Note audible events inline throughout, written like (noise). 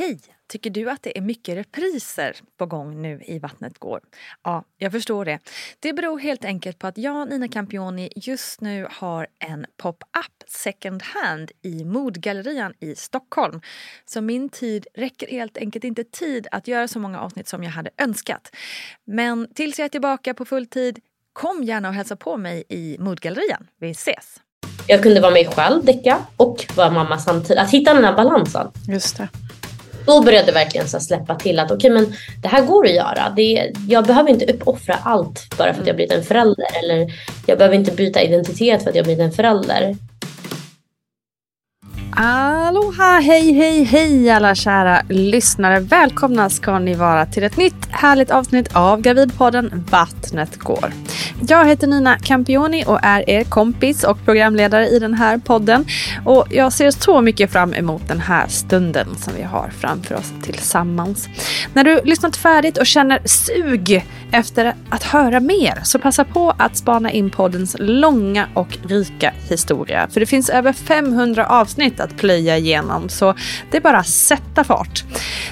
Hej! Tycker du att det är mycket repriser på gång nu i Vattnet går? Ja, jag förstår det. Det beror helt enkelt på att jag, Nina Campioni, just nu har en pop-up second hand i Modgallerian i Stockholm. Så min tid räcker helt enkelt inte tid att göra så många avsnitt som jag hade önskat. Men tills jag är tillbaka på full tid, kom gärna och hälsa på mig i Modgallerian. Vi ses! Jag kunde vara mig själv, däcka och vara mamma samtidigt. Att hitta den här balansen. Just det. Då började verkligen så släppa till att okej okay, men det här går att göra. Det, jag behöver inte uppoffra allt bara för att jag blivit en förälder. Eller jag behöver inte byta identitet för att jag blivit en förälder. Aloha, hej, hej, hej alla kära lyssnare. Välkomna ska ni vara till ett nytt härligt avsnitt av Gravidpodden Vattnet går. Jag heter Nina Campioni och är er kompis och programledare i den här podden. Och jag ser så mycket fram emot den här stunden som vi har framför oss tillsammans. När du lyssnat färdigt och känner sug efter att höra mer så passa på att spana in poddens långa och rika historia. För det finns över 500 avsnitt att plöja igenom så det är bara att sätta fart.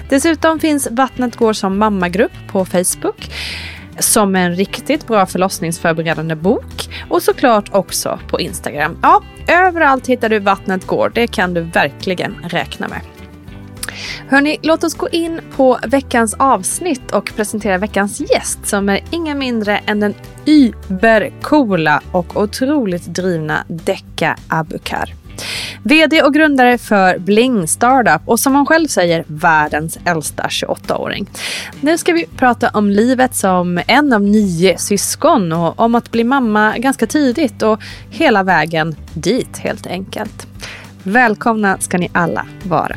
Dessutom finns Vattnet går som mammagrupp på Facebook som en riktigt bra förlossningsförberedande bok och såklart också på Instagram. Ja, överallt hittar du Vattnet går. Det kan du verkligen räkna med. Hörni, låt oss gå in på veckans avsnitt och presentera veckans gäst som är inga mindre än den übercoola och otroligt drivna Decca Abukar. VD och grundare för Bling Startup och som hon själv säger världens äldsta 28-åring. Nu ska vi prata om livet som en av nio syskon och om att bli mamma ganska tidigt och hela vägen dit helt enkelt. Välkomna ska ni alla vara.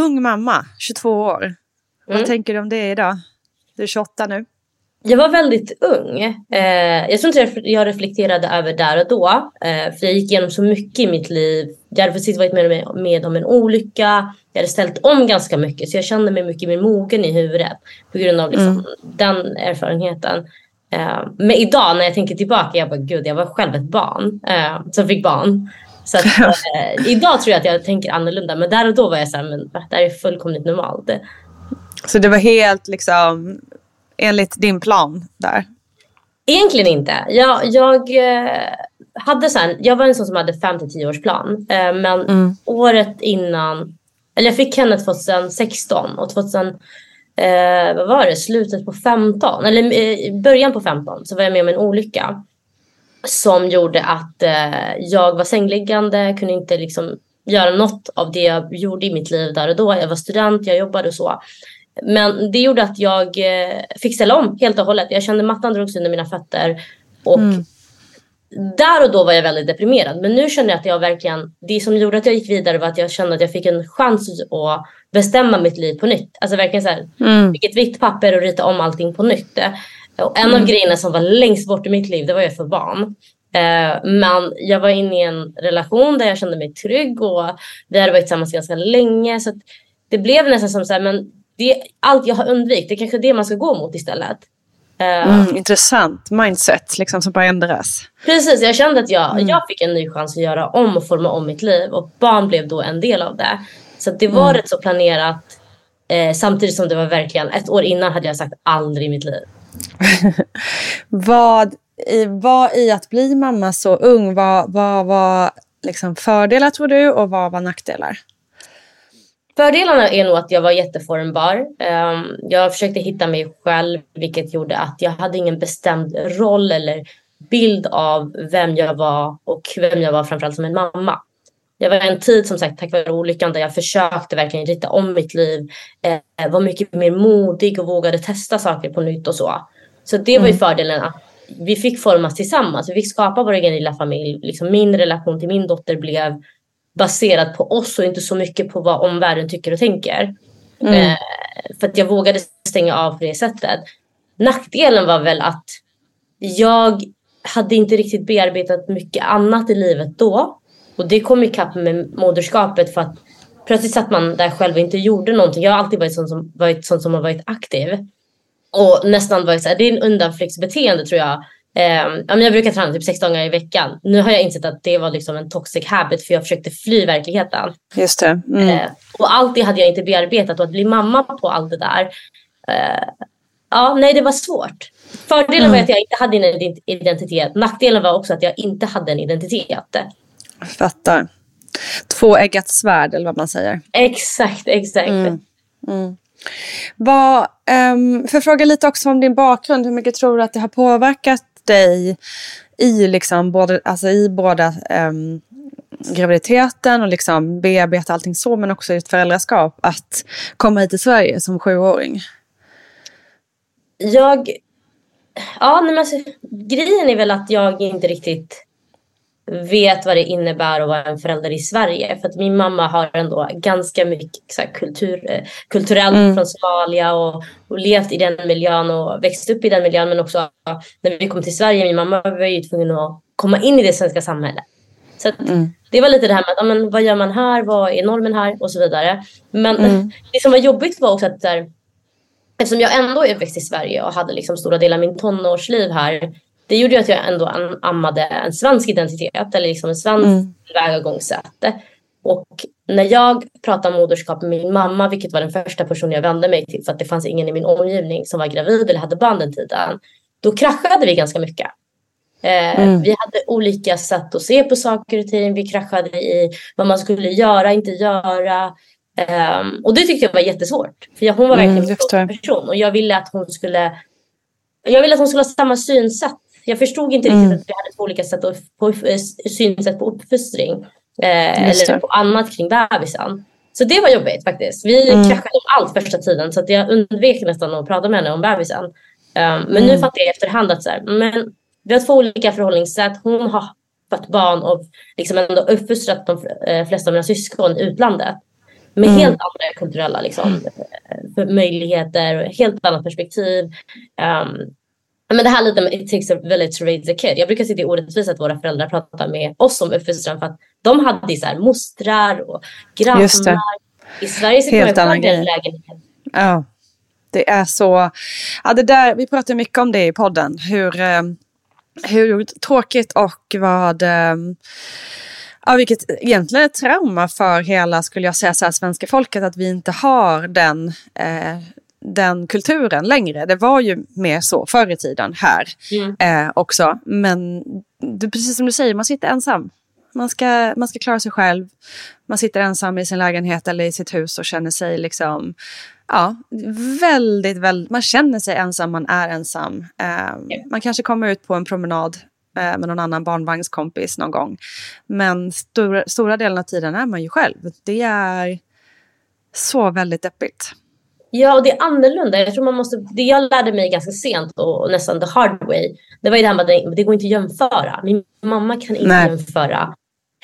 Ung mamma, 22 år. Mm. Vad tänker du om det idag? Du är 28 nu. Jag var väldigt ung. Eh, jag tror inte jag reflekterade över där och då. Eh, för jag gick igenom så mycket i mitt liv. Jag hade precis varit med, med om en olycka. Jag hade ställt om ganska mycket. Så jag kände mig mycket mer mogen i huvudet. På grund av liksom, mm. den erfarenheten. Eh, men idag när jag tänker tillbaka. Jag bara gud jag var själv ett barn. Eh, som fick barn. Så att, (laughs) eh, idag tror jag att jag tänker annorlunda. Men där och då var jag så här, men det här är fullkomligt normalt. Så det var helt liksom enligt din plan där? Egentligen inte. Jag, jag, eh, hade sen, jag var en sån som hade 5 till 10 års plan. Eh, men mm. året innan, eller jag fick Kenneth 2016 och 2017 eh, vad var det, slutet på 15, eller eh, början på 15 så var jag med om en olycka. Som gjorde att eh, jag var sängliggande, kunde inte liksom göra något av det jag gjorde i mitt liv där och då. Jag var student, jag jobbade och så. Men det gjorde att jag eh, fick ställa om helt och hållet. Jag kände mattan drogs under mina fötter. Och mm. där och då var jag väldigt deprimerad. Men nu känner jag att jag verkligen, det som gjorde att jag gick vidare var att jag kände att jag fick en chans att bestämma mitt liv på nytt. Alltså verkligen så här, mm. fick ett vitt papper och rita om allting på nytt. Och en mm. av grejerna som var längst bort i mitt liv, det var jag för barn. Eh, men jag var inne i en relation där jag kände mig trygg och vi hade varit tillsammans ganska länge. Så det blev nästan som så här, men det, allt jag har undvikit, det är kanske det man ska gå mot istället. Eh, mm, intressant mindset liksom som bara ändras. Precis, jag kände att jag, mm. jag fick en ny chans att göra om och forma om mitt liv och barn blev då en del av det. Så det var mm. rätt så planerat eh, samtidigt som det var verkligen ett år innan hade jag sagt aldrig i mitt liv. (laughs) vad, i, vad i att bli mamma så ung, vad, vad var liksom fördelar tror du och vad var nackdelar? Fördelarna är nog att jag var jätteformbar. Ehm, jag försökte hitta mig själv vilket gjorde att jag hade ingen bestämd roll eller bild av vem jag var och vem jag var framförallt som en mamma. Jag var en tid som sagt tack vare olyckan där jag försökte verkligen rita om mitt liv. Eh, var mycket mer modig och vågade testa saker på nytt och så. Så det var ju mm. fördelen att vi fick formas tillsammans. Vi fick skapa vår egen lilla familj. Liksom min relation till min dotter blev baserad på oss och inte så mycket på vad omvärlden tycker och tänker. Mm. Eh, för att jag vågade stänga av på det sättet. Nackdelen var väl att jag hade inte riktigt bearbetat mycket annat i livet då. Och det kom ikapp med moderskapet för att plötsligt satt man där själv och inte gjorde någonting. Jag har alltid varit sån som, varit sån som har varit aktiv. Och nästan varit så här, det är en undanflyktsbeteende tror jag. Eh, jag brukar träna typ sex dagar i veckan. Nu har jag insett att det var liksom en toxic habit för jag försökte fly verkligheten. Just det. Mm. Eh, och allt det hade jag inte bearbetat och att bli mamma på allt det där. Eh, ja, nej det var svårt. Fördelen mm. var att jag inte hade en identitet. Nackdelen var också att jag inte hade en identitet. Fattar. Tvåeggat svärd eller vad man säger. Exakt, exakt. Mm. Mm. Vad, um, för att fråga lite också om din bakgrund. Hur mycket tror du att det har påverkat dig i, liksom, både, alltså i båda um, graviditeten och liksom bearbeta allting så, men också i ett föräldraskap, att komma hit till Sverige som sjuåring? Jag... Ja, men alltså, grejen är väl att jag inte riktigt vet vad det innebär att vara en förälder i Sverige. För att min mamma har ändå ganska mycket så här, kultur, eh, kulturellt mm. från Somalia och, och levt i den miljön och växt upp i den miljön. Men också när vi kom till Sverige, min mamma var ju tvungen att komma in i det svenska samhället. Så att, mm. det var lite det här med att, men, vad gör man här, vad är normen här och så vidare. Men mm. (laughs) det som var jobbigt var också att där, eftersom jag ändå är uppväxt i Sverige och hade liksom stora delar av min tonårsliv här det gjorde ju att jag ändå ammade en svensk identitet eller liksom en svensk mm. tillvägagångssätt. Och när jag pratade moderskap med min mamma, vilket var den första personen jag vände mig till för att det fanns ingen i min omgivning som var gravid eller hade barn den tiden, då kraschade vi ganska mycket. Eh, mm. Vi hade olika sätt att se på saker och ting. Vi kraschade i vad man skulle göra, inte göra. Um, och det tyckte jag var jättesvårt. För hon var verkligen mm, en person och jag ville att hon skulle jag ville att hon skulle ha samma synsätt jag förstod inte riktigt mm. att vi hade två olika sätt på, eh, synsätt på uppfostring. Eh, eller på annat kring bebisen. Så det var jobbigt faktiskt. Vi mm. kraschade om allt första tiden så att jag undvek nästan att prata med henne om bebisen. Um, men mm. nu fattar jag i efterhand att så här, men vi har två olika förhållningssätt. Hon har fått barn och liksom ändå uppfostrat de eh, flesta av mina syskon i utlandet. Med mm. helt andra kulturella liksom, eh, möjligheter och helt annat perspektiv. Um, men det här lite med it takes a village to raise a kid. Jag brukar säga det orättvist att våra föräldrar pratar med oss om uppfostran för att de hade så här mostrar och grannar. I Sverige sitter Helt man i lägenhet. Ja, det är så. Ja, det där, vi pratar mycket om det i podden. Hur, eh, hur tråkigt och vad... Eh, ja, vilket egentligen är ett trauma för hela, skulle jag säga, så här, svenska folket att vi inte har den eh, den kulturen längre. Det var ju mer så förr i tiden här mm. eh, också. Men det, precis som du säger, man sitter ensam. man ska, man ska klara sig själv. Man sitter ensam i sin lägenhet eller i sitt hus och känner sig liksom, ja, väldigt, väldigt, man känner sig ensam, man är ensam. Eh, man kanske kommer ut på en promenad eh, med någon annan barnvagnskompis någon gång. Men stora, stora delen av tiden är man ju själv. Det är så väldigt deppigt. Ja, och det är annorlunda. Jag tror man måste, det jag lärde mig ganska sent och, nästan the hard way, det var ju det här med att det, går inte att jämföra. Min mamma kan inte Nej. jämföra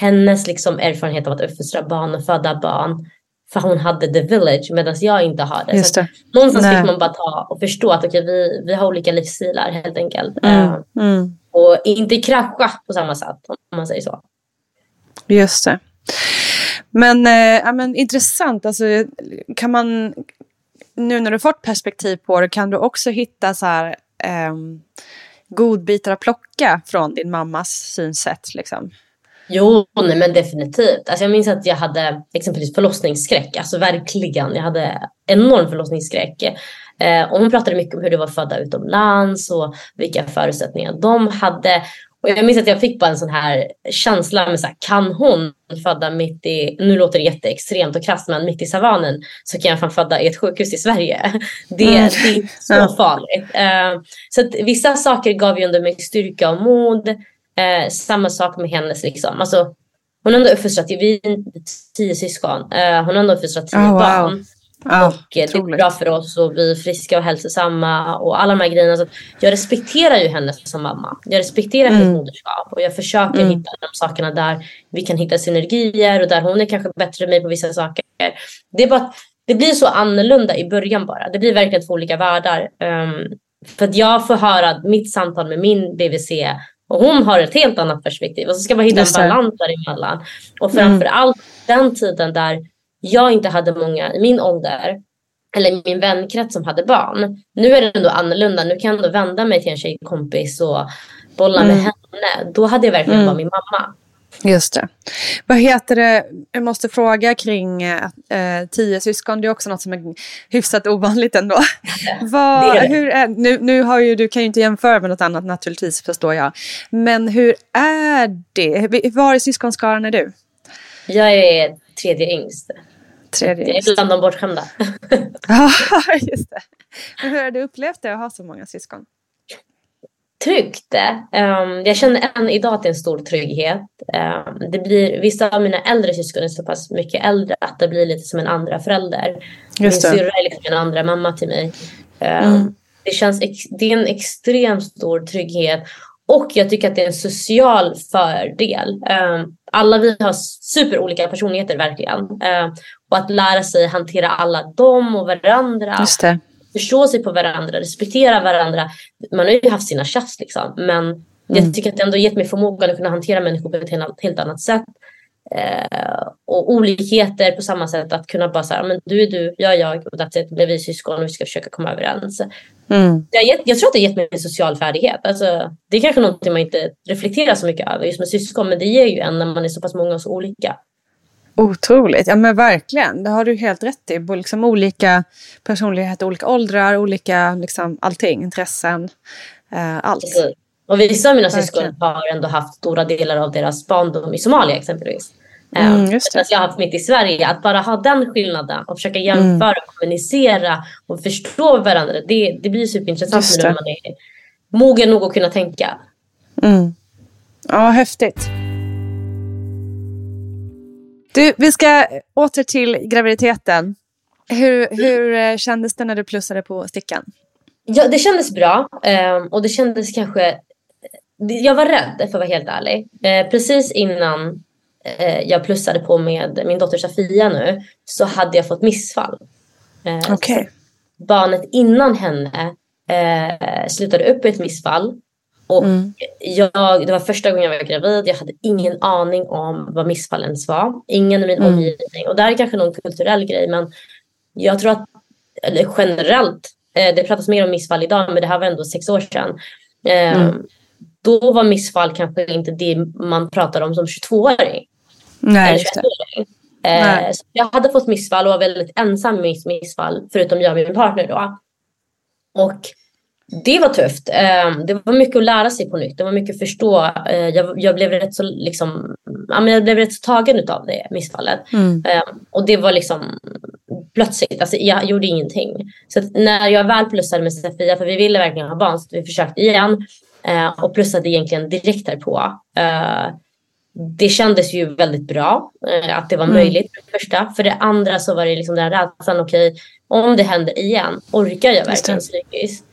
hennes liksom erfarenhet av att uppfostra barn och föda barn. För hon hade the village medan jag inte har det. Just det. Någonstans Nej. fick man bara ta och förstå att okay, vi, vi har olika livsstilar helt enkelt. Mm. Uh, mm. Och inte krascha på samma sätt om man säger så. Just det. Men, eh, ja, men intressant, alltså, kan man, nu när du fått perspektiv på det, kan du också hitta så här, eh, godbitar att plocka från din mammas synsätt? Liksom? Jo, nej, men definitivt. Alltså jag minns att jag hade exempelvis förlossningsskräck. Alltså verkligen. Jag hade enorm förlossningsskräck. Eh, och hon pratade mycket om hur det var födda utomlands och vilka förutsättningar de hade. Och jag minns att jag fick bara en sån här känsla med så här, kan hon föda mitt i, nu låter det jätteextremt och krasst, men mitt i savannen så kan jag fan föda i ett sjukhus i Sverige. (laughs) Det, mm. det är så farligt. Uh, så att vissa saker gav ju ändå mig styrka och mod. Uh, samma sak med hennes liksom, alltså hon har ändå uppfostrat, vi är tio syskon, uh, hon har ändå uppfostrat tio oh, wow. Ja, och det är bra för oss och vi är friska och hälsosamma och alla de här grejerna. Så jag respekterar ju henne som mamma. Jag respekterar mm. hennes moderskap och jag försöker mm. hitta de sakerna där vi kan hitta synergier och där hon är kanske bättre än mig på vissa saker. Det är bara det blir så annorlunda i början bara. Det blir verkligen två olika världar. Um, för att jag får höra mitt samtal med min BVC och hon har ett helt annat perspektiv. Och så ska man hitta en balans däremellan. Och framför mm. allt den tiden där jag inte hade många i min ålder eller min vänkrets som hade barn. Nu är det ändå annorlunda. Nu kan jag ändå vända mig till en tjejkompis och bolla mm. med henne. Då hade jag verkligen mm. varit min mamma. Just det. Vad heter det, jag måste fråga kring äh, tio syskon. Det är också något som är hyfsat ovanligt ändå. (laughs) Vad, det det. Hur är, nu, nu har ju, du kan ju inte jämföra med något annat naturligtvis förstår jag. Men hur är det? Var i syskonskaran är du? Jag är tredje yngst. Tredje jag är bland de bortskämda. (laughs) ja, just det. Men hur har du upplevt det att ha så många syskon? Tryggt. Um, jag känner än idag att det är en stor trygghet. Um, det blir, vissa av mina äldre syskon är så pass mycket äldre att det blir lite som en andra förälder. Min syrra är liksom en andra mamma till mig. Um, mm. det, känns det är en extremt stor trygghet. Och jag tycker att det är en social fördel. Alla vi har superolika personligheter verkligen. Och att lära sig hantera alla dem och varandra. Just det. Förstå sig på varandra, respektera varandra. Man har ju haft sina tjafs liksom. Men mm. jag tycker att det ändå gett mig förmågan att kunna hantera människor på ett helt annat sätt. Eh, och olikheter på samma sätt. Att kunna bara säga, men du är du, jag är jag och that's it. Vi syskon och vi ska försöka komma överens. Mm. Jag, jag tror att det har gett mig en social färdighet. Alltså, det är kanske någonting man inte reflekterar så mycket över just med syskon. Men det ger ju en när man är så pass många och så olika. Otroligt, ja men verkligen. Det har du helt rätt i. Liksom olika personligheter, olika åldrar, olika liksom, allting, intressen, eh, allt. Precis. Och vissa av mina syskon har ändå haft stora delar av deras barndom i Somalia exempelvis. Mm, eh, just det. jag har haft mitt i Sverige. Att bara ha den skillnaden och försöka jämföra, mm. kommunicera och förstå varandra. Det, det blir superintressant när man är mogen nog att kunna tänka. Mm. Ja, häftigt. Du, vi ska åter till graviditeten. Hur, hur eh, kändes det när du plussade på stickan? Ja, det kändes bra ehm, och det kändes kanske... Jag var rädd för att vara helt ärlig. Eh, precis innan jag plussade på med min dotter Safia nu så hade jag fått missfall. Okej. Okay. Barnet innan henne slutade upp i ett missfall och mm. jag, det var första gången jag var gravid. Jag hade ingen aning om vad missfall ens var. Ingen i min mm. omgivning. Och det här är kanske någon kulturell grej. Men jag tror att, generellt, eh, det pratas mer om missfall idag. Men det här var ändå sex år sedan. Eh, mm. Då var missfall kanske inte det man pratar om som 22-åring. Nej, just det. Eh, jag hade fått missfall och var väldigt ensam med missfall. Förutom jag och min partner då. Och det var tufft. Ehm, det var mycket att lära sig på nytt. Det var mycket att förstå. Eh, jag, blev rätt så liksom jag blev rätt tagen av det missfallet. Mm. Och det var liksom plötsligt, alltså jag gjorde ingenting. Så när jag väl plussade med Sofia, för vi ville verkligen ha barn, så vi försökte igen. Och plussade egentligen direkt därpå. Det kändes ju väldigt bra uh, att det var Mm. möjligt för det första. För det andra så var det liksom den här rädslan, okej, om det händer igen, orkar jag verkligen psykiskt?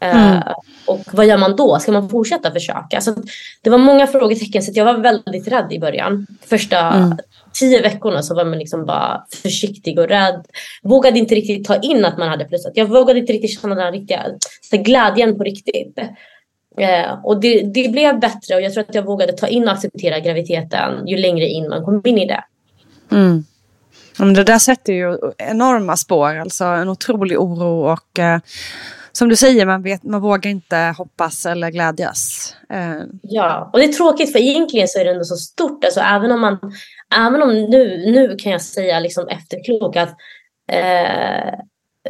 Mm. Uh, och vad gör man då? Ska man fortsätta försöka? Så det var många frågetecken så jag var väldigt rädd i början. Första Mm. tio veckorna så var man liksom bara försiktig och rädd. Vågade inte riktigt ta in att man hade plussat. Jag vågade inte riktigt känna den riktiga så glädjen på riktigt. Eh, och det, det blev bättre och jag tror att jag vågade ta in och acceptera graviditeten ju längre in man kom in i det. Mm. Men det där sätter ju enorma spår, alltså en otrolig oro och eh, som du säger, man, vet, man vågar inte hoppas eller glädjas. Eh, Ja, och det är tråkigt för egentligen så är det ändå så stort. Alltså, även om man, även om nu, nu kan jag säga liksom efterklok att eh,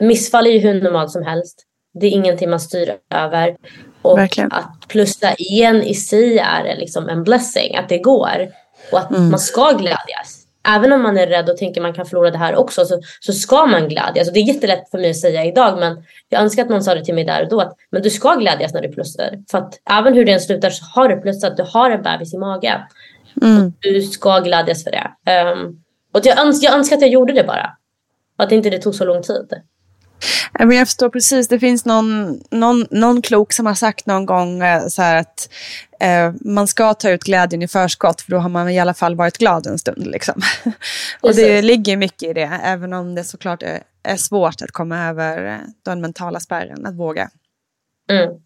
missfall är ju hur normalt som helst. Det är ingenting man styr över. Och Verkligen. att plussa igen i sig är liksom en blessing, att det går. Och att Mm. man ska glädjas. Även om man är rädd och tänker man kan förlora det här också så, så ska man glädjas. Och det är jättelätt för mig att säga idag men jag önskar att någon sa det till mig där och då. Att, men du ska glädjas när du plussar. För att även hur det än slutar så har du plussat. Du har en bebis i magen. mm. Du ska glädjas för det. Ehm, och jag, öns jag önskar att jag gjorde det bara. Att inte det tog så lång tid. Men Jag förstår precis. Det finns någon, någon, någon klok som har sagt någon gång eh, så att eh, man ska ta ut glädjen i förskott för då har man i alla fall varit glad en stund. Liksom. (laughs) och det ligger mycket i det, även om det såklart är, är svårt att komma över eh, den mentala spärren, att våga. Mm.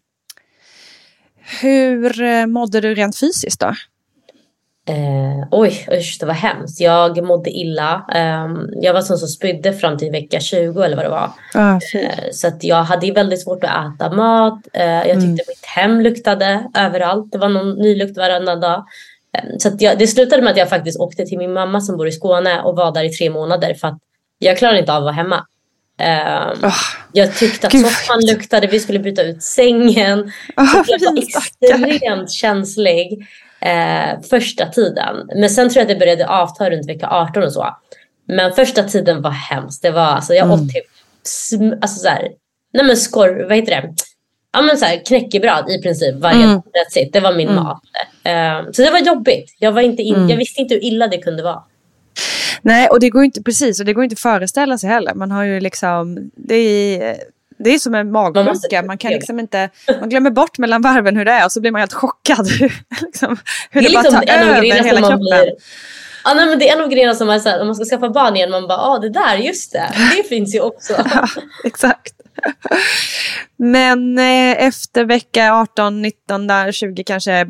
Hur eh, mådde du rent fysiskt då? Eh, oj, usch, det var hemskt. Jag mådde illa. Ehm, jag var sån som spydde fram till vecka 20 eller vad det var. Ah, Eh, så att jag hade väldigt svårt att äta mat. Eh, jag tyckte Mm. mitt hem luktade överallt. Det var någon ny lukt varenda dag. Eh, så jag, det slutade med att jag faktiskt åkte till min mamma som bor i Skåne och var där i tre månader för att jag klarade inte av att vara hemma. Ehm, Ah, jag tyckte att Gud. soffan luktade, vi skulle byta ut sängen. Så (laughs) jag var extremt känslig eh, första tiden. Men sen tror jag att det började avta runt vecka 18 och så. Men första tiden var hemskt. Det var, alltså, jag Mm. åt typ sm- alltså, så här, nej men skor, vad heter det? Ja men så här, knäckebröd i princip varje Mm. dag. Det var min Mm. mat. Eh, så det var jobbigt. Jag, var inte in, Mm. jag visste inte hur illa det kunde vara. Nej, och det går inte precis, och det går inte att föreställa sig heller. Man har ju liksom, det är, det är som en magsjuka. Man kan liksom inte, man glömmer bort mellan varven hur det är och så blir man helt chockad. (laughs) liksom, hur det, är bara liksom tar över hela kroppen. blir... Ja, nej, men det är en av grejerna som är så här, om man ska skaffa barn igen, man bara, ja ah, det där, just det, det finns ju också. (laughs) Ja, exakt. Men eh, efter vecka 18, 19, där 20 kanske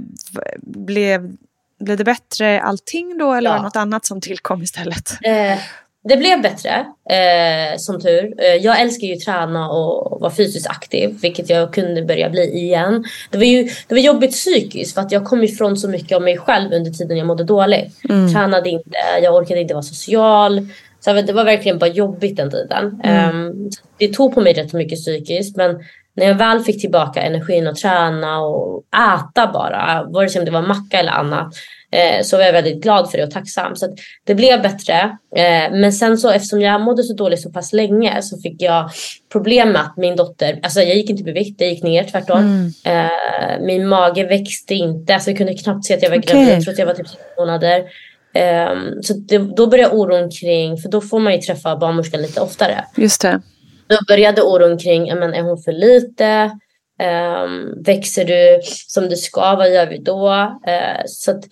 blev, blev det bättre allting då eller Ja. var det något annat som tillkom istället? Eh, det blev bättre, eh, som tur. Eh, jag älskar ju träna och vara fysiskt aktiv, vilket jag kunde börja bli igen. Det var ju det var jobbigt psykiskt för att jag kom ifrån så mycket av mig själv under tiden jag mådde dåligt. Mm. Tränade inte, jag orkade inte vara social. Så det var verkligen bara jobbigt den tiden. Mm. Eh, det tog på mig rätt mycket psykiskt, men när jag väl fick tillbaka energin att träna och äta bara, vare sig om det var macka eller annat, så var jag väldigt glad för det och tacksam. Så det blev bättre. Eh, men sen så eftersom jag mådde så dåligt så pass länge så fick jag problem med att min dotter, alltså jag gick inte upp i vikt, det gick ner tvärtom. Mm. Eh, min mage växte inte, alltså jag kunde knappt se att jag var gravid trots att jag var typ sex månader. Um, så det, då började oron kring, för då får man ju träffa barnmorskan lite oftare. Just det. Då började oron kring, men är hon för lite? Ehm, växer du som du ska? Vad gör vi då? Eh, så att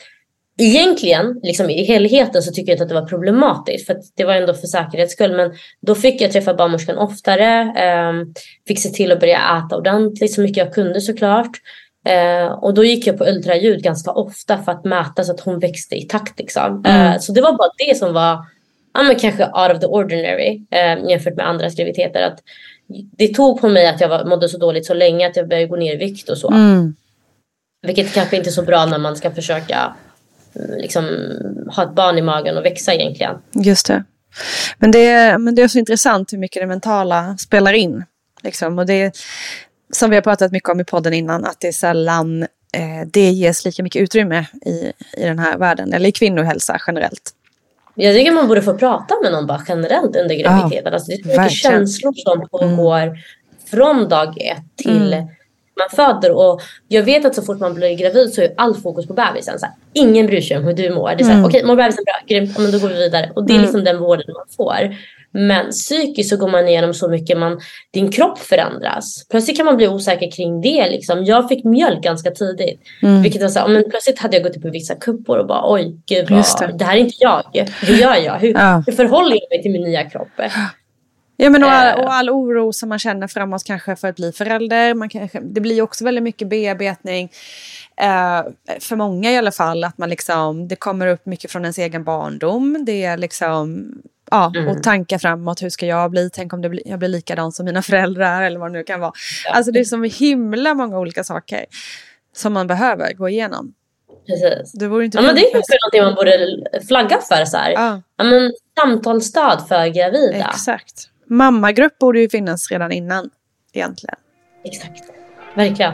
egentligen, liksom i helheten så tycker jag inte att det var problematiskt. För det var ändå för säkerhets skull. Men då fick jag träffa barnmorskan oftare. ehm, fick se till att börja äta ordentligt så mycket jag kunde såklart. Eh, och då gick jag på ultraljud ganska ofta för att mäta så att hon växte i takt. Liksom. Eh, så det var bara det som var ja, men kanske out of the ordinary eh, jämfört med andra graviditeter. Att det tog på mig att jag var, mådde så dåligt så länge att jag började gå ner i vikt och så. Mm. Vilket kanske inte är så bra när man ska försöka liksom, ha ett barn i magen och växa egentligen. Just det. Men det, är, men det är så intressant hur mycket det mentala spelar in. Liksom. Och det är, som vi har pratat mycket om i podden innan, att det är sällan eh, det ges lika mycket utrymme i, i den här världen, eller i kvinnohälsa generellt. Jag tycker man borde få prata med någon bara generellt under graviditeten. Ja, alltså det är så mycket verkligen. känslor som pågår mm. från dag ett till mm. Man föder. Och jag vet att så fort man blir gravid så är allt fokus på bebisen. Så här, ingen bryr sig om hur du mår. Det är mm. okej okay, mår bebisen bra? Grymt, men då går vi vidare. Och det är mm. liksom den vården man får. Men psykiskt så går man igenom så mycket, man, din kropp förändras. Plötsligt kan man bli osäker kring det. Liksom. Jag fick mjölk ganska tidigt. Mm. Vilket var så här, men plötsligt hade jag gått upp i vissa kuppor och bara oj, gud vad, det. det. här är inte jag. Hur gör jag? Hur, ja. hur förhåller jag mig till min nya kropp? (gasps) Ja, men och all, eh. och all, oro som man känner framåt kanske för att bli förälder. Man kanske, det blir också väldigt mycket bearbetning. Eh, för många i alla fall. Att man liksom, det kommer upp mycket från ens egen barndom. Det är liksom ja, mm. och tankar framåt. Hur ska jag bli? Tänk om det blir, jag blir likadan som mina (laughs) föräldrar eller vad det nu kan vara. Ja. Alltså det är så himla många olika saker som man behöver gå igenom. Precis. Det, vore inte ja, men det är kanske någonting man borde flagga för. Så här. Ja. Ja, men, samtalsstöd för gravida. Exakt. Mammagrupp borde ju finnas redan innan egentligen. Exakt. Verkligen.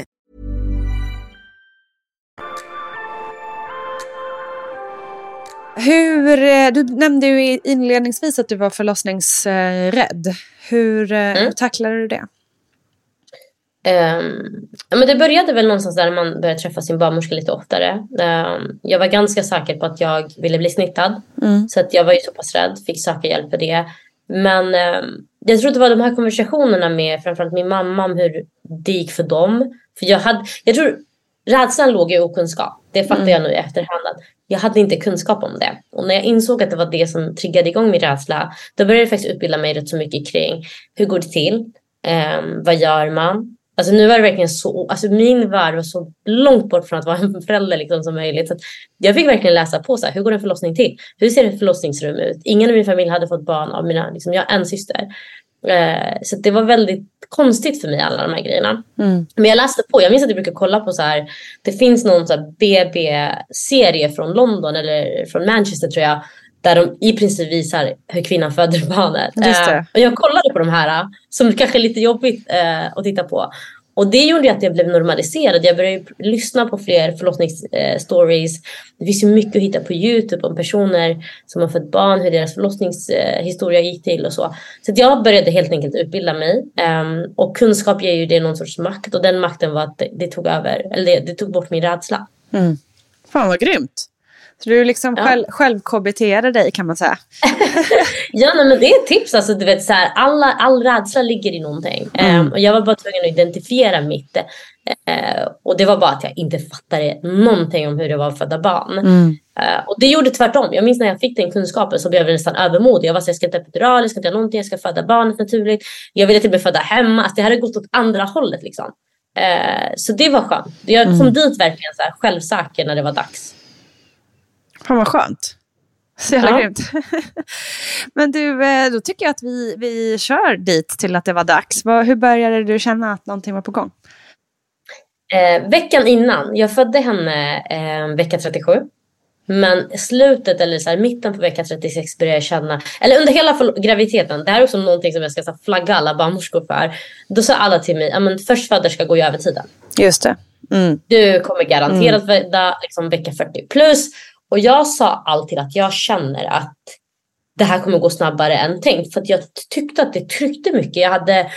Hur, eh, du nämnde ju inledningsvis att du var förlossningsrädd. Hur, eh, mm. hur tacklade du det? Um, men det började väl någonstans där man började träffa sin barnmorska lite oftare. Um, jag var ganska säker på att jag ville bli snittad. Mm. Så att jag var ju så pass rädd, fick söka hjälp för det. Men um, jag tror det var de här konversationerna med framförallt min mamma om hur det gick för dem. För jag, hade, jag tror rädslan låg i okunskap. Det fattar mm. jag nu i efterhand. Jag hade inte kunskap om det. Och när jag insåg att det var det som triggade igång min rädsla. Då började jag faktiskt utbilda mig rätt så mycket kring hur går det till? Um, vad gör man? Alltså nu var det verkligen så, alltså min värld var så långt bort från att vara (laughs) en förälder liksom som möjligt. Så jag fick verkligen läsa på så här, hur går en förlossning till? Hur ser ett förlossningsrum ut? Ingen i min familj hade fått barn av mina, liksom, jag har en syster. Eh, så det var väldigt konstigt för mig alla de här grejerna. Mm. Men jag läste på, jag minns att jag brukar kolla på så här, det finns någon BB-serie från London eller från Manchester tror jag. Där de i princip visar hur kvinnan föder barnet. Eh, och jag kollade på de här som kanske är lite jobbigt eh, att titta på. Och det gjorde ju att jag blev normaliserad. Jag började lyssna på fler förlossningsstories. Eh, det finns ju mycket att hitta på Youtube om personer som har fött barn, hur deras förlossningshistoria gick till och så. Så jag började helt enkelt utbilda mig. Um, och kunskap ger ju det någon sorts makt och den makten var att det, det tog över, eller det, det, tog bort min rädsla. Mm. Fan vad grymt. Så du liksom ja. själv, själv dig kan man säga. (laughs) ja nej, men det är ett tips. Alltså, du vet, så här, alla, all rädsla ligger i någonting. Mm. Um, och jag var bara tvungen att identifiera mitt. Uh, och det var bara att jag inte fattade någonting om hur det var att föda barn. Mm. Uh, och det gjorde tvärtom. Jag minns när jag fick den kunskapen så blev jag nästan övermodig. Jag var så jag ska inte epidural, jag ska inte ha någonting, jag ska föda barnet naturligt. Jag ville till och med föda hemma. Alltså, det hade gått åt andra hållet liksom. Uh, så det var skönt. Jag kom mm. dit verkligen så här, självsäker när det var dags. Fan vad skönt. Så jävla ja. grymt. (laughs) Men du, eh, då tycker jag att vi, vi kör dit till att det var dags. Hur började du känna att någonting var på gång? Eh, veckan innan, jag födde henne eh, vecka 37. Men slutet eller så här, mitten på vecka 36 började jag känna, eller under hela graviditeten, det här är också någonting som jag ska så, flagga alla barnmorskor för. Då sa alla till mig, men förstföderska går ju över tiden. Just det. Mm. Du kommer garanterat mm. föda liksom, vecka 40 plus och jag sa alltid att jag känner att det här kommer gå snabbare än tänkt. För att jag tyckte att det tryckte mycket. Jag hade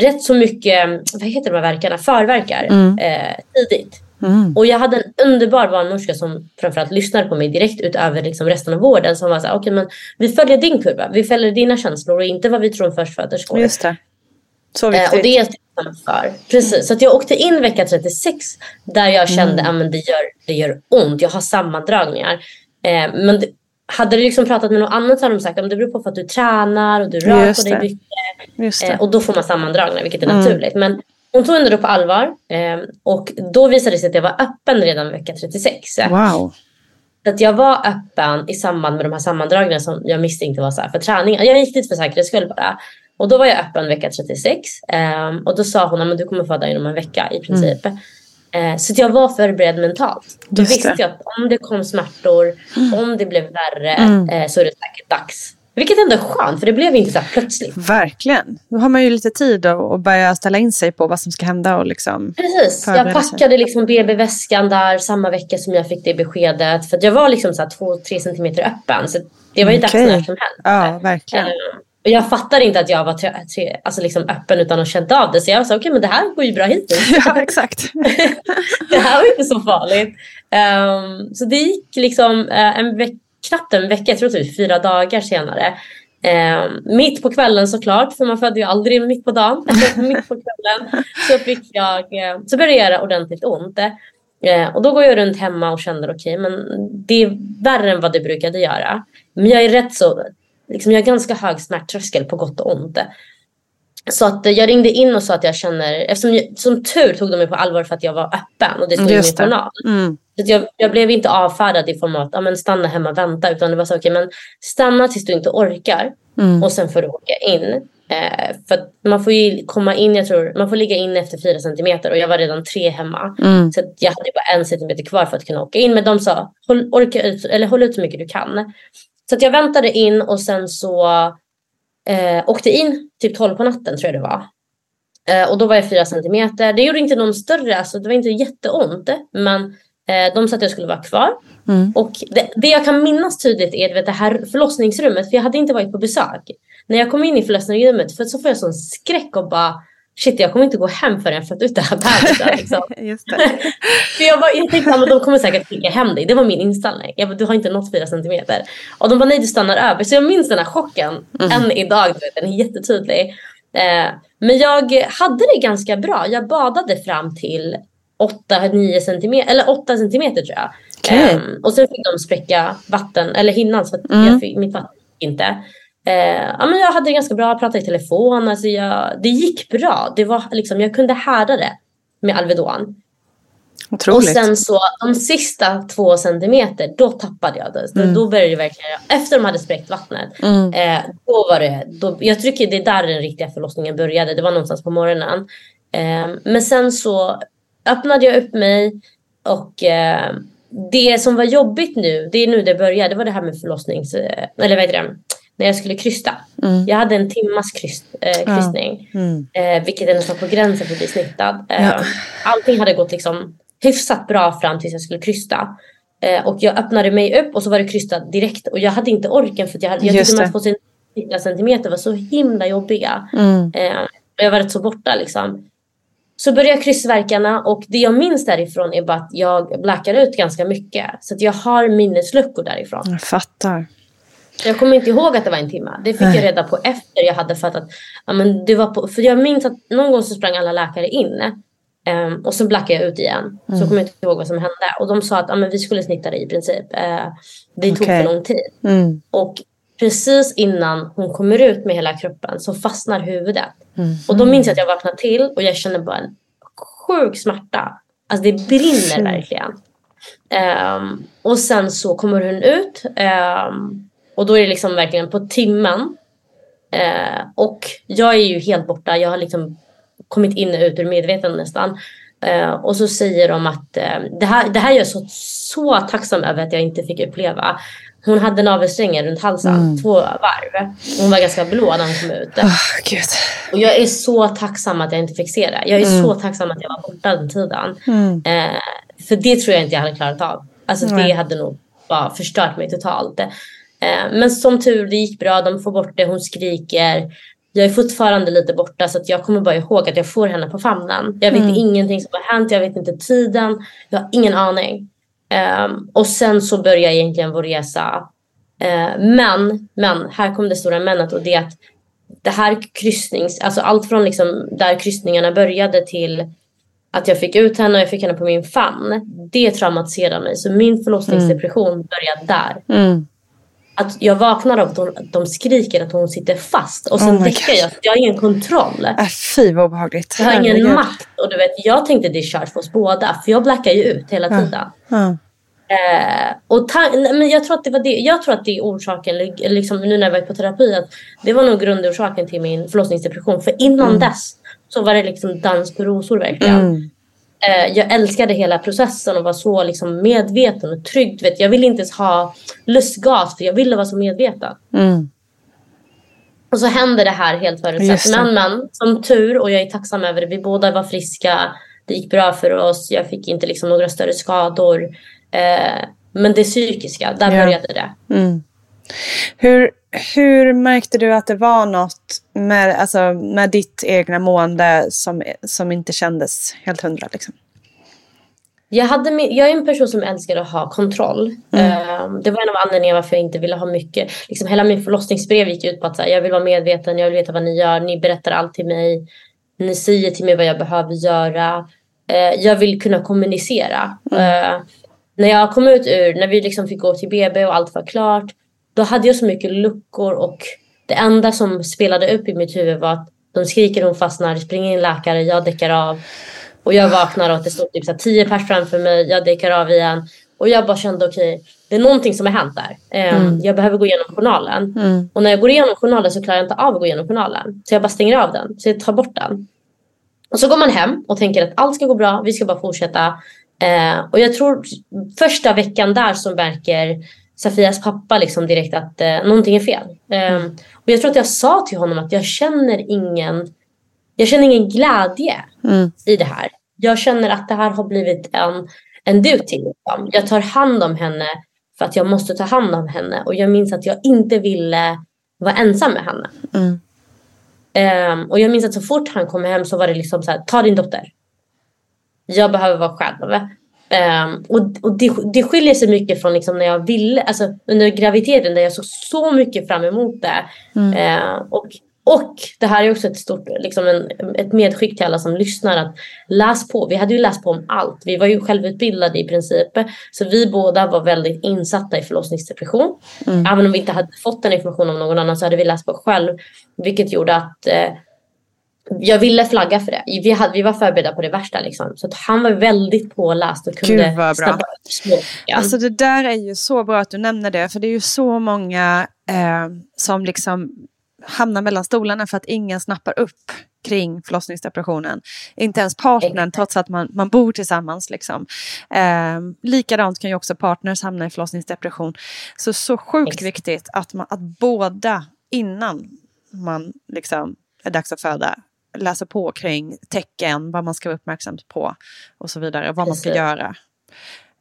rätt så mycket, vad heter de här verkarna, förverkar mm. eh, tidigt. Mm. Och jag hade en underbar barnmorska som framförallt lyssnade på mig direkt utöver liksom resten av vården. Som var så här, okej okay, men vi följer din kurva, vi följer dina känslor och inte vad vi tror om förstföderskor. Just det. Så viktigt. Eh, och det är för. Precis, så att jag åkte in vecka 36 där jag kände att mm. ah, det, gör, det gör ont. Jag har sammandragningar. Eh, men det, hade du liksom pratat med någon annan så hade de sagt att det beror på att du tränar och du rör på dig mycket. Eh, och då får man sammandragningar vilket är mm. naturligt. Men hon tog ändå på allvar eh, och då visade det sig att jag var öppen redan vecka 36. Wow. Så att jag var öppen i samband med de här sammandragningarna som jag misstänkte var så för träning. Jag gick dit för säkerhets skull bara. Och då var jag öppen vecka 36 um, och då sa hon att du kommer föda inom en vecka i princip. Mm. Uh, så jag var förberedd mentalt. Då visste jag att om det kom smärtor, mm. om det blev värre mm. uh, så är det säkert dags. Vilket ändå är skönt för det blev inte så plötsligt. Verkligen. Då har man ju lite tid att börja ställa in sig på vad som ska hända och liksom Precis. Jag packade liksom BB-väskan där samma vecka som jag fick det beskedet. För jag var liksom så 2-3 centimeter öppen. Så det var ju okay. dags när som helst. Ja, verkligen. Uh, jag fattade inte att jag var alltså liksom öppen utan att känna av det. Så jag sa okej okay, men det här går ju bra hittills. (laughs) Ja exakt. (laughs) det här var inte så farligt. Um, så det gick liksom uh, en veck, knappt en vecka, jag tror typ fyra dagar senare. Um, mitt på kvällen såklart, för man födde ju aldrig mitt på dagen. (laughs) mitt på kvällen så fick jag, uh, så började det göra ordentligt ont. Uh, och då går jag runt hemma och känner okej okay, men det är värre än vad det brukade göra. Men jag är rätt så liksom, jag har ganska hög smärttröskel på gott och ont. Så att jag ringde in och sa att jag känner, eftersom jag, som tur tog de mig på allvar för att jag var öppen och det stod i min journal. Mm. Så jag, jag, blev inte avfärdad i form av att ja, men stanna hemma och vänta utan det var så okej okay, men stanna tills du inte orkar mm. och sen får du åka in. Eh, för man får ju komma in, jag tror, man får ligga in efter fyra centimeter och jag var redan tre hemma. Mm. Så jag hade bara en centimeter kvar för att kunna åka in. Men de sa håll, orka ut, eller håll ut så mycket du kan. Så jag väntade in och sen så eh, åkte in typ 12 på natten tror jag det var. Eh, och då var jag 4 centimeter. Det gjorde inte någon större, alltså det var inte jätteont. Men eh, de sa att jag skulle vara kvar. Mm. Och det, det, jag kan minnas tydligt är vet, det här förlossningsrummet. För jag hade inte varit på besök. När jag kom in i förlossningsrummet för så får jag sån skräck och bara shit jag kommer inte gå hem förrän jag fått ut det här bebisen. Liksom. (laughs) (laughs) för jag, bara, jag tänkte att de kommer säkert skicka hem dig. Det var min inställning. Jag bara, du har inte nått fyra centimeter. Och de bara nej du stannar över. Så jag minns den här chocken mm. än idag. Den är jättetydlig. Eh, men jag hade det ganska bra. Jag badade fram till 8-9 centimeter, eller 8 centimeter tror jag. Okay. Eh, och sen fick de spräcka vatten, eller hinnan så att mm. jag fick, mitt vatten inte. Eh, ja, men jag hade det ganska bra, jag pratade i telefon. Alltså jag, det gick bra. Det var liksom, jag kunde härda det med Alvedon. Otroligt. Och sen så de sista två centimeter, då tappade jag det. Mm. Då började det verkligen, efter de hade spräckt vattnet. Mm. Eh, då var det, då, jag tycker det är där den riktiga förlossningen började. Det var någonstans på morgonen. Eh, men sen så öppnade jag upp mig och eh, det som var jobbigt nu, det är nu det började, det var det här med förlossnings... Eh, eller vad heter det? När jag skulle krysta. Mm. Jag hade en timmas kryst, eh, krystning. Mm. Eh, vilket är nästan på gränsen för att bli snittad. Eh, Ja. Allting hade gått liksom hyfsat bra fram tills jag skulle krysta. Eh, och jag öppnade mig upp och så var det krystat direkt. Och jag hade inte orken för att jag, hade, jag Just tyckte de här två centimeter- centimeter var så himla jobbiga. Mm. Eh, jag var rätt så borta liksom. Så började krystvärkarna och det jag minns därifrån är bara att jag blackar ut ganska mycket. Så att jag har minnesluckor därifrån. Jag fattar. Så Jag kommer inte ihåg att det var en timme. Det fick Nej. jag reda på efter jag hade fattat. Ja, men det var på, för jag minns att någon gång så sprang alla läkare in. ehm, och så blackade jag ut igen. Så Mm. kommer jag inte ihåg vad som hände. Och de sa att ja, men vi skulle snitta dig i princip. Uh, det tog för lång tid. Mm. Och precis innan hon kommer ut med hela kroppen så fastnar huvudet. Mm. Och då minns jag att jag vaknar till och jag känner bara en sjuk smärta. Alltså det brinner verkligen. Ehm, och sen så kommer hon ut. ehm, och då är det liksom verkligen på timmen. Eh, och jag är ju helt borta. Jag har liksom kommit in och ut ur medvetande nästan. Eh, och så säger de att eh, det, här, det här är jag så, så tacksam över att jag inte fick uppleva. Hon hade navelsträngen runt halsen Mm. två varv. Hon var ganska blå när hon kom ut. Oh, Gud. Och jag är så tacksam att jag inte fick se det. Jag är Mm. så tacksam att jag var borta den tiden. Mm. Eh, för det tror jag inte jag hade klarat av. Alltså det hade nog bara förstört mig totalt. Eh, men som tur, det gick bra. De får bort det. Hon skriker. Jag är fortfarande lite borta så att jag kommer bara ihåg att jag får henne på famnen. Jag vet Mm. ingenting som har hänt. Jag vet inte tiden. Jag har ingen aning. Ehm, och sen så börjar egentligen vår resa. Eh, men, men, här kom det stora menet och det är att det här kryssnings, alltså allt från liksom där kryssningarna började till att jag fick ut henne och jag fick henne på min famn. Det traumatiserade mig. Så min förlossningsdepression började där. Mm. Att jag vaknar av att de, de skriker att hon sitter fast. Och sen Oh God. jag. Jag har ingen kontroll. Äh, fy vad obehagligt. Jag har ingen Herregud. makt. Och du vet, jag tänkte det är kört för oss båda. För jag blackar ju ut hela Ja. tiden. Ja. Eh, och men jag tror att det var det. Jag tror att det är orsaken, liksom, nu när jag var på terapi, att det var nog grundorsaken till min förlossningsdepression. För innan Mm. dess så var det liksom dans på rosor verkligen. Mm. Eh, jag älskade hela processen och var så liksom medveten och trygg. Vet, jag ville inte ens ha lustgas för jag ville vara så medveten. Mm. Och så hände det här helt förutsett. Men, men som tur och jag är tacksam över det. Vi båda var friska. Det gick bra för oss. Jag fick inte liksom några större skador. Eh, men det psykiska, där Ja. började det. Mm. Hur, hur märkte du att det var något med, alltså, med ditt egna mående som, som inte kändes helt hundra? Liksom? Jag, hade, jag är en person som älskar att ha kontroll. Eh, det var en av anledningarna varför jag inte ville ha mycket. Liksom hela min förlossningsbrev gick ut på att här, jag vill vara medveten, jag vill veta vad ni gör, ni berättar allt till mig. Ni säger till mig vad jag behöver göra. Eh, jag vill kunna kommunicera. Eh, när jag kom ut ur, när vi liksom fick gå till BB och allt var klart. Då hade jag så mycket luckor och det enda som spelade upp i mitt huvud var att de skriker, hon fastnar, springer in läkare, jag däckar av. Och jag vaknar och det står typ så här tio pers framför mig, jag däckar av igen. Och jag bara kände okej, det är någonting som har hänt där. Ehm, Mm. Jag behöver gå igenom journalen. Mm. Och när jag går igenom journalen så klarar jag inte av att gå igenom journalen. Så jag bara stänger av den. Så jag tar bort den. Och så går man hem och tänker att allt ska gå bra, vi ska bara fortsätta. Eh, och jag tror första veckan där så märker Safias pappa liksom direkt att eh, någonting är fel. Eh, och jag tror att jag sa till honom att jag känner ingen, jag känner ingen glädje Mm. i det här. Jag känner att det här har blivit en, en duty. Liksom. Jag tar hand om henne för att jag måste ta hand om henne. Och jag minns att jag inte ville vara ensam med henne. Mm. Ehm, och jag minns att så fort han kom hem så var det liksom så här, ta din dotter. Jag behöver vara själv. Ehm, och och det, det skiljer sig mycket från liksom när jag ville, alltså under graviditeten där jag såg så mycket fram emot det. Mm. Ehm, och, och det här är också ett stort, liksom en, ett medskick till alla som lyssnar att läs på. Vi hade ju läst på om allt. Vi var ju självutbildade i princip. Så vi båda var väldigt insatta i förlossningsdepression. Mm. Även om vi inte hade fått den informationen av någon annan så hade vi läst på själv. Vilket gjorde att eh, jag ville flagga för det. Vi, hade, vi var förberedda på det värsta. Liksom. Så att han var väldigt påläst och kunde Gud, vad bra. Alltså det där är ju så bra att du nämner det, för det är ju så många eh, som liksom hamnar mellan stolarna för att ingen snappar upp kring förlossningsdepressionen. Inte ens partnern, trots att man, man bor tillsammans. Liksom. Eh, likadant kan ju också partners hamna i förlossningsdepression. Så så sjukt viktigt att, man, att båda innan man liksom är dags att föda läsa på kring tecken, vad man ska vara uppmärksam på och så vidare, vad man ska göra.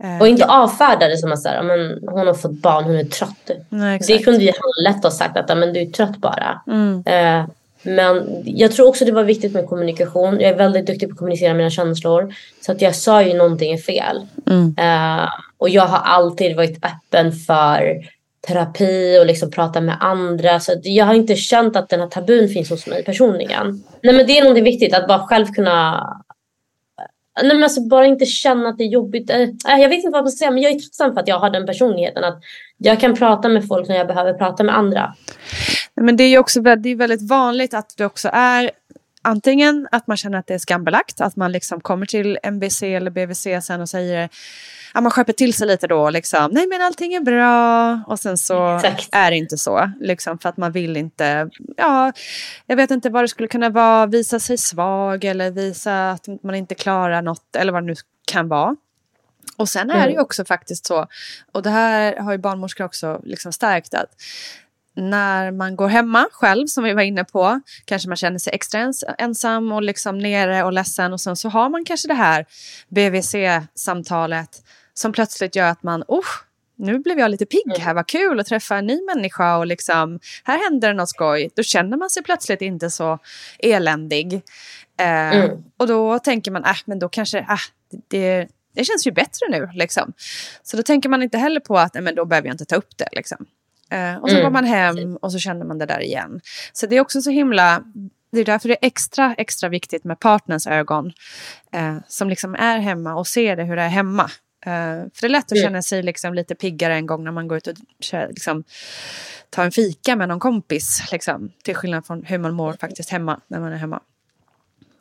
Eh, Och inte avfärda det som att så här, men hon har fått barn, hon är trött. Nej, det kunde ju han lätt ha sagt att men du är trött bara. Mm. Eh, men jag tror också det var viktigt med kommunikation. Jag är väldigt duktig på att kommunicera mina känslor. Så att jag sa ju någonting är fel. Mm. Eh, och jag har alltid varit öppen för terapi och liksom prata med andra. Så jag har inte känt att den här tabun finns hos mig personligen. Nej men det är någonting viktigt att bara själv kunna Nej men alltså bara inte känna att det är jobbigt. Äh, äh, jag vet inte vad man ska säga men jag är tacksam för att jag har den personligheten. Att jag kan prata med folk när jag behöver prata med andra. Men det är ju också det är väldigt vanligt att det också är antingen att man känner att det är skambelagt, att man liksom kommer till MBC eller BVC sen och säger att man skärper till sig lite då, liksom, nej men allting är bra och sen så Exakt. är det inte så, liksom för att man vill inte, ja, jag vet inte vad det skulle kunna vara, visa sig svag eller visa att man inte klarar något eller vad det nu kan vara. Och sen är det ju också faktiskt så, och det här har ju barnmorskor också liksom stärkt, att när man går hemma själv, som vi var inne på, kanske man känner sig extra ens ensam och liksom nere och ledsen och sen så har man kanske det här BVC-samtalet som plötsligt gör att man, oh, nu blev jag lite pigg här, vad kul att träffa en ny människa och liksom, här händer det något skoj. Då känner man sig plötsligt inte så eländig. Eh, Mm. Och då tänker man, äh, men då kanske, äh, det, det känns ju bättre nu. Liksom. Så då tänker man inte heller på att, nej, men då behöver jag inte ta upp det. Liksom. Eh, och så Mm. går man hem och så känner man det där igen. Så det är också så himla, det är därför det är extra, extra viktigt med partners ögon. Eh, som liksom är hemma och ser det hur det är hemma. Eh, för det är lätt att känna sig liksom lite piggare en gång när man går ut och liksom, tar en fika med någon kompis. Liksom, till skillnad från hur man mår faktiskt hemma när man är hemma.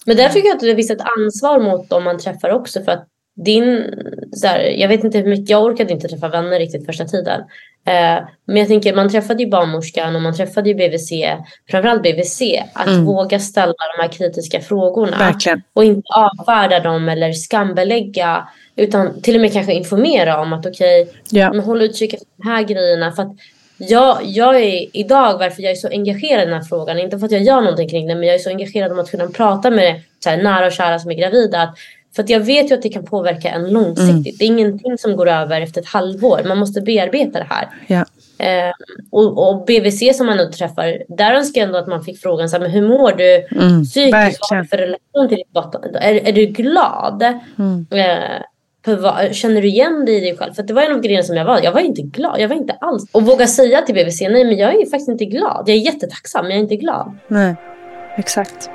Men där tycker jag att det finns ett ansvar mot dem man träffar också. För att din, så här, jag vet inte hur mycket, jag orkade inte träffa vänner riktigt första tiden. Eh, men jag tänker, man träffade ju barnmorskan och man träffade ju BVC, framförallt BVC, att Mm. våga ställa de här kritiska frågorna. Verkligen. Och inte avfärda dem eller skambelägga. Utan till och med kanske informera om att okej, Ja. men håll utkik efter de här grejerna. För att jag, jag är idag, varför jag är så engagerad i den här frågan, inte för att jag gör någonting kring det, men jag är så engagerad om att kunna prata med så nära och kära som är gravida. Att, för att jag vet ju att det kan påverka en långsiktigt. Det är ingenting som går över efter ett halvår. Man måste bearbeta det här. Ja. Eh, och, och BVC som man ändå träffar, där önskar jag ändå att man fick frågan så här, men hur mår du Mm, psykiskt? Vad har du för relation till ditt barn? Är, är du glad? Mm. Eh, vad, känner du igen dig i dig själv? För det var en av grejerna som jag var. Jag var inte glad. Jag var inte alls. Och våga säga till BVC, nej men jag är faktiskt inte glad. Jag är jättetacksam men jag är inte glad. Nej, exakt.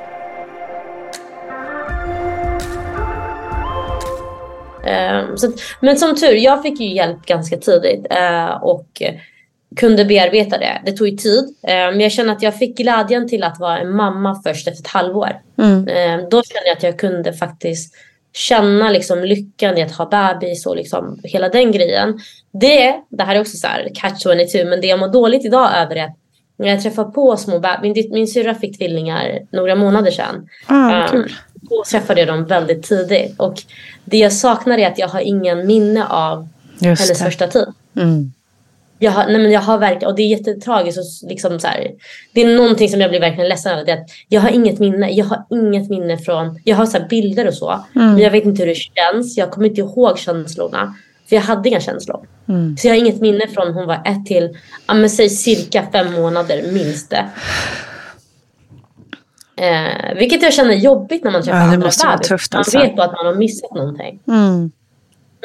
Att, men som tur, jag fick ju hjälp ganska tidigt eh, och kunde bearbeta det. Det tog ju tid. Eh, men jag känner att jag fick glädjen till att vara en mamma först efter ett halvår. Mm. Eh, då kände jag att jag kunde faktiskt känna liksom lyckan i att ha bebis och liksom hela den grejen. Det, det här är också så här catch 22 men det jag mår dåligt idag över är att när jag träffar på små bebis, min, min syrra fick tvillingar några månader sedan. Ah, Eh, kul. Då träffade jag dem väldigt tidigt och det jag saknar är att jag har ingen minne av Just hennes det. första tid. Mm. Jag har, nej men jag har verkligen, och det är jättetragiskt. Och liksom så här, det är någonting som jag blir verkligen ledsen över. Det att jag har inget minne. Jag har inget minne från, jag har så här bilder och så. Mm. Men jag vet inte hur det känns. Jag kommer inte ihåg känslorna. För jag hade inga känslor. Mm. Så jag har inget minne från hon var ett till, ja men säg cirka fem månader minst det. Eh, vilket jag känner är jobbigt när man träffar Ja, andra måste bebisar. tufft, Man alltså. vet då att man har missat någonting. Mm.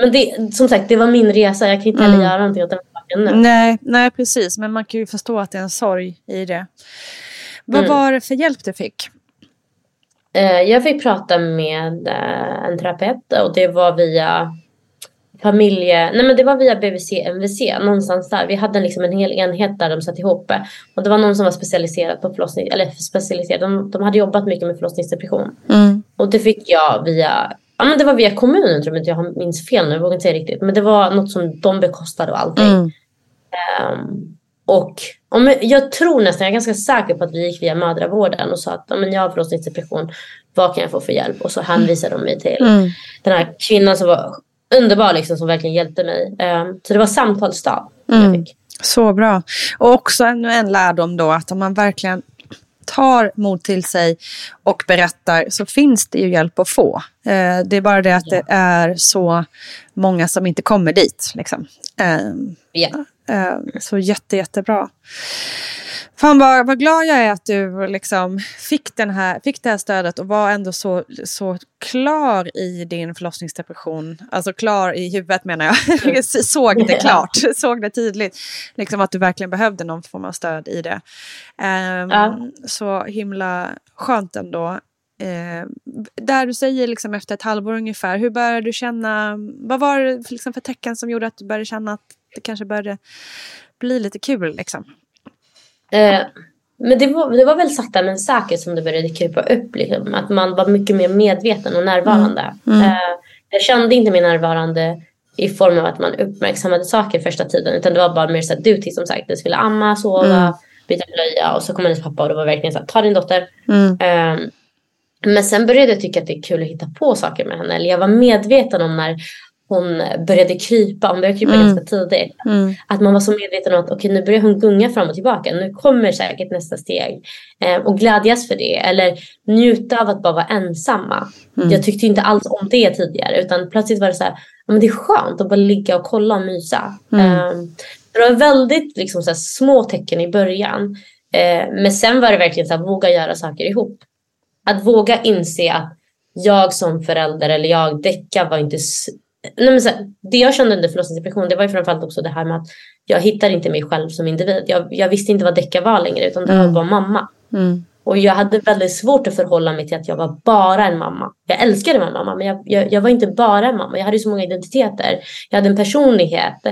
Men det, som sagt, det var min resa. Jag kan inte heller Mm. göra någonting åt den saken nu. Nej, nej, precis. Men man kan ju förstå att det är en sorg i det. Vad Mm. var det för hjälp du fick? Eh, jag fick prata med eh, en terapeut och det var via familje... Nej men det var via BVC, MVC, någonstans där. Vi hade liksom en hel enhet där de satt ihop. Och det var någon som var specialiserad på förlossning, eller specialiserad, de, de hade jobbat mycket med förlossningsdepression. Mm. Och det fick jag via, ja men det var via kommunen tror jag inte jag minns fel nu, jag vågar inte säga riktigt. Men det var något som de bekostade och allting. Mm. Ehm, och om, jag tror nästan, jag är ganska säker på att vi gick via mödravården och sa att men jag har förlossningsdepression, vad kan jag få för hjälp? Och så hänvisade de mig till Mm. den här kvinnan som var underbar liksom, som verkligen hjälpte mig. Ehm, så det var samtalsstöd Mm. Så bra. Och också ännu en lärdom då att om man verkligen tar mod till sig och berättar så finns det ju hjälp att få. Eh, det är bara det att det är så många som inte kommer dit. Liksom. Eh, Ja. så jätte, jättebra. Fan vad, vad glad jag är att du liksom fick, den här, fick det här stödet och var ändå så, så klar i din förlossningsdepression. Alltså klar i huvudet menar jag. (laughs) såg det klart, såg det tydligt. Liksom att du verkligen behövde någon form av stöd i det. Ehm, Ja. Så himla skönt ändå. Eh, där du säger liksom efter ett halvår ungefär, hur började du känna, vad var det liksom för tecken som gjorde att du började känna att det kanske började bli lite kul liksom? Eh, men det var, det var väl sakta men säkert som det började krypa upp. Liksom. Att man var mycket mer medveten och närvarande. Mm. Eh, jag kände inte mig närvarande i form av att man uppmärksammade saker första tiden. Utan det var bara mer så här, duty som sagt. Jag skulle amma, sova, Mm. byta blöja och så kom hennes pappa och det var verkligen så här, ta din dotter. Mm. Eh, men sen började jag tycka att det är kul att hitta på saker med henne. Eller jag var medveten om när hon började krypa. Hon började krypa Mm. ganska tidigt. Mm. Att man var så medveten om att okej, nu börjar hon gunga fram och tillbaka. Nu kommer säkert nästa steg. Eh, och glädjas för det. Eller njuta av att bara vara ensamma. Mm. Jag tyckte inte alls om det tidigare. Utan plötsligt var det så här, men det är skönt att bara ligga och kolla och mysa. Eh, det var väldigt liksom, så här, små tecken i början. Eh, men sen var det verkligen så här, våga göra saker ihop. Att våga inse att jag som förälder eller jag, Decca var inte... Nej, men så här, det jag kände under förlossningsdepression det var ju framförallt också det här med att jag hittar inte mig själv som individ. Jag, jag visste inte vad Decca var längre utan det var bara mamma. Mm. Och jag hade väldigt svårt att förhålla mig till att jag var bara en mamma. Jag älskade min mamma men jag, jag, jag var inte bara en mamma. Jag hade så många identiteter. Jag hade en personlighet.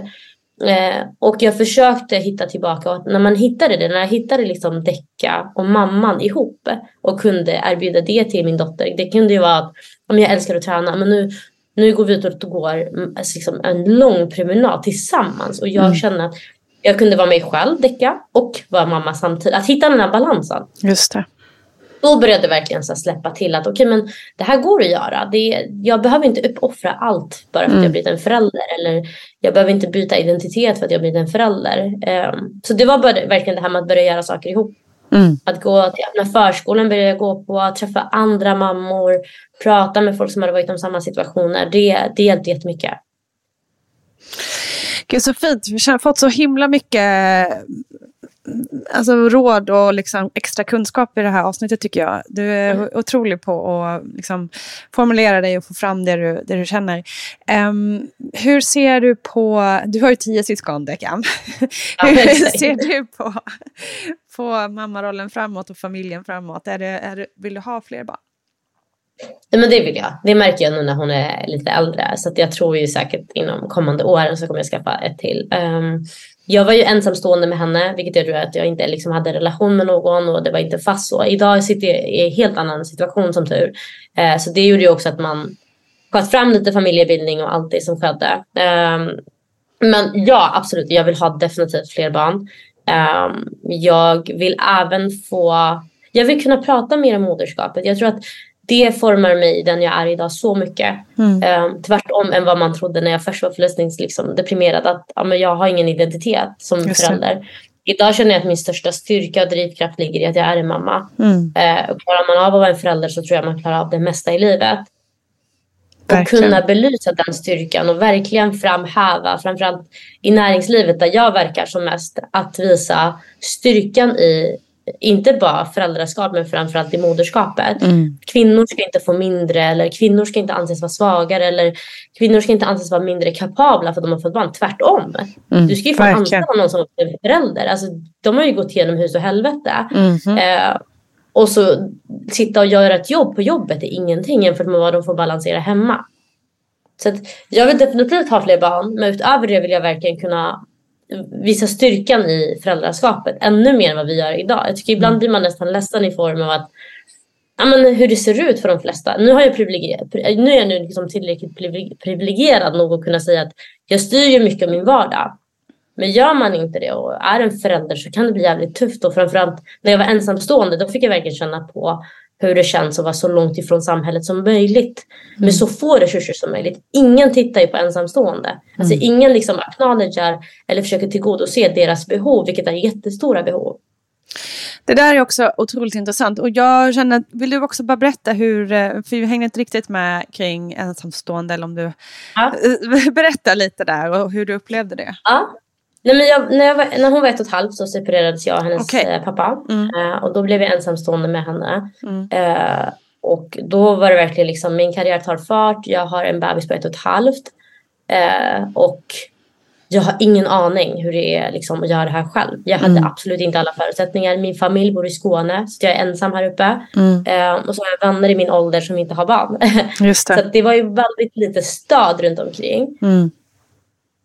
Eh, och jag försökte hitta tillbaka och att när man hittade det, när jag hittade liksom Decca och mamman ihop och kunde erbjuda det till min dotter. Det kunde ju vara att om jag älskar att träna men nu, nu går vi ut och går mm, alltså liksom en lång promenad tillsammans och jag Mm. känner att jag kunde vara mig själv, Decca, och vara mamma samtidigt. Att hitta den här balansen Just det. då började det verkligen så släppa till att okej men det här går att göra. Det, jag behöver inte uppoffra allt bara för att Mm. jag blivit en förälder. Eller jag behöver inte byta identitet för att jag blivit en förälder. Ehm, så det var bara, verkligen det här med att börja göra saker ihop. Mm. Att gå till öppna förskolan började jag gå på, träffa andra mammor, prata med folk som hade varit i samma situationer. Det, det hjälpte jättemycket. Gud, så fint. Vi har fått så himla mycket alltså, råd och liksom extra kunskap i det här avsnittet tycker jag. Du är otrolig på att liksom, formulera dig och få fram det du, det du känner. Ehm, hur ser du på, du har ju tio syskon Deckan. (laughs) Ja, hur ser du på, på mammarollen framåt och familjen framåt? Är det, är det, vill du ha fler barn? Nej, men det vill jag. Det märker jag nu när hon är lite äldre. Så jag tror ju säkert inom kommande åren så kommer jag skaffa ett till. Ehm, jag var ju ensamstående med henne, vilket gör att jag inte liksom hade relation med någon och det var inte fast så. Idag sitter jag i en helt annan situation som tur. Eh, så det gjorde ju också att man sköt fram lite familjebildning och allt det som skedde. Ehm, men ja, absolut. Jag vill ha definitivt fler barn. Ehm, jag vill även få... Jag vill kunna prata mer om moderskapet. Jag tror att det formar mig den jag är idag så mycket. Mm. Ehm, tvärtom än vad man trodde när jag först var förlossnings liksom, deprimerad. Att ja, men jag har ingen identitet som Just det. förälder. Idag känner jag att min största styrka och drivkraft ligger i att jag är en mamma. Mm. Och klarar man av att vara en förälder så tror jag man klarar av det mesta i livet. Och Verkligen. kunna belysa den styrkan och verkligen framhäva, framförallt i näringslivet där jag verkar som mest, att visa styrkan i inte bara föräldraskap men framförallt i moderskapet. Mm. Kvinnor ska inte få mindre eller kvinnor ska inte anses vara svagare eller kvinnor ska inte anses vara mindre kapabla för att de har fått barn. Tvärtom. Mm. Du ska ju Verkligen. anställa någon som är förälder. Alltså, de har ju gått igenom hus och helvete. Mhm. Eh, och så sitta och göra ett jobb på jobbet är ingenting jämfört med vad de får balansera hemma. Så jag vill definitivt ha fler barn men utöver det vill jag verkligen kunna visa styrkan i föräldraskapet ännu mer än vad vi gör idag. Jag tycker ibland blir man nästan ledsen i form av att ja, men hur det ser ut för de flesta. Nu, har jag nu är jag nu liksom tillräckligt privileg- privilegierad nog att kunna säga att jag styr ju mycket av min vardag. Men gör man inte det och är en förälder så kan det bli jävligt tufft. Och framförallt när jag var ensamstående då fick jag verkligen känna på hur det känns att vara så långt ifrån samhället som möjligt. Med så få resurser som möjligt. Ingen tittar ju på ensamstående. Alltså ingen liksom acknowledgar eller försöker tillgodose deras behov, vilket är jättestora behov. Det där är också otroligt intressant. Och jag känner, vill du också bara berätta hur, eh, för vi hänger inte riktigt med kring ensamstående, eller om du Ja. (laughs) berättar lite där och hur du upplevde det. Ja. Nej, men jag, när, jag var, när hon var ett och ett halvt så separerades jag och hennes Okej. eh, pappa. Mm. Eh, och då blev jag ensamstående med henne. Mm. Eh, och då var det verkligen liksom min karriär tar fart. Jag har en bebis på ett och ett halvt. Eh, och jag har ingen aning hur det är liksom, att göra det här själv. Jag hade Mm. absolut inte alla förutsättningar. Min familj bor i Skåne så jag är ensam här uppe. Mm. Eh, och så har jag vänner i min ålder som inte har barn. Just (laughs) så det. att det var ju väldigt lite stöd runt omkring. Mm.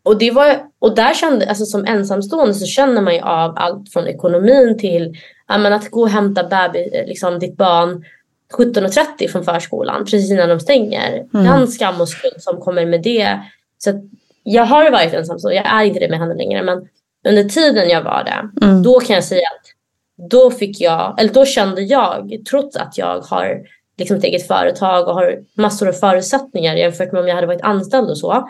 Och, det var, och där kände, alltså som ensamstående så känner man ju av allt från ekonomin till ja, men att gå och hämta baby, liksom ditt barn 17.30 från förskolan precis innan de stänger. Mm. Den skam och skuld som kommer med det. Så jag har varit ensamstående, jag är inte det med henne längre men under tiden jag var det, Mm. då kan jag säga att då fick jag, eller då kände jag, trots att jag har liksom ett eget företag och har massor av förutsättningar jämfört med om jag hade varit anställd och så.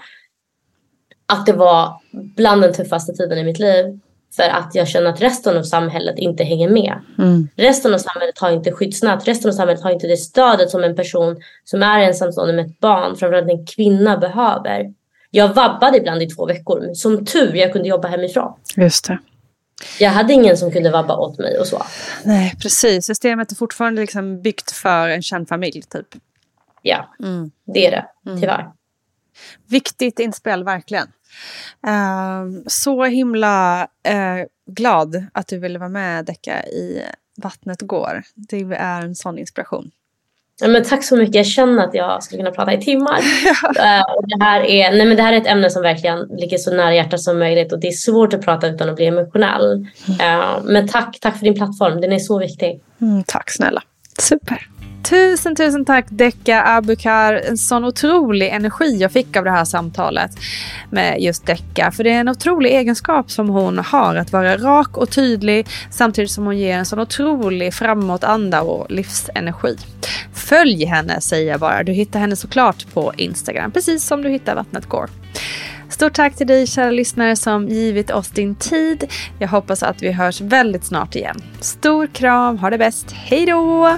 Att det var bland den tuffaste tiden i mitt liv. För att jag känner att resten av samhället inte hänger med. Mm. Resten av samhället har inte skyddsnät. Resten av samhället har inte det stödet som en person som är ensamstående med ett barn, framförallt en kvinna, behöver. Jag vabbade ibland i två veckor. men Som tur jag kunde jobba hemifrån. Just det. Jag hade ingen som kunde vabba åt mig och så. Nej, precis. Systemet är fortfarande liksom byggt för en känd familj, typ. Ja, Mm. det är det. Tyvärr. Viktigt inspel, verkligen. Ehm, så himla eh, glad att du ville vara med Decka i Vattnet går. Det är en sån inspiration. Ja, men tack så mycket. Jag känner att jag skulle kunna prata i timmar. (laughs) Eh, och det, här är, nej, men det här är ett ämne som verkligen ligger så nära hjärtat som möjligt. Och det är svårt att prata utan att bli emotionell. Eh, men tack, tack för din plattform. Den är så viktig. Mm, tack snälla. Super. Tusen, tusen tack Decka Abukar. En sån otrolig energi jag fick av det här samtalet med just Decka. För det är en otrolig egenskap som hon har att vara rak och tydlig samtidigt som hon ger en sån otrolig framåtanda och livsenergi. Följ henne säger jag bara. Du hittar henne såklart på Instagram, precis som du hittar Vattnet går. Stort tack till dig kära lyssnare som givit oss din tid. Jag hoppas att vi hörs väldigt snart igen. Stor kram, ha det bäst, hej då!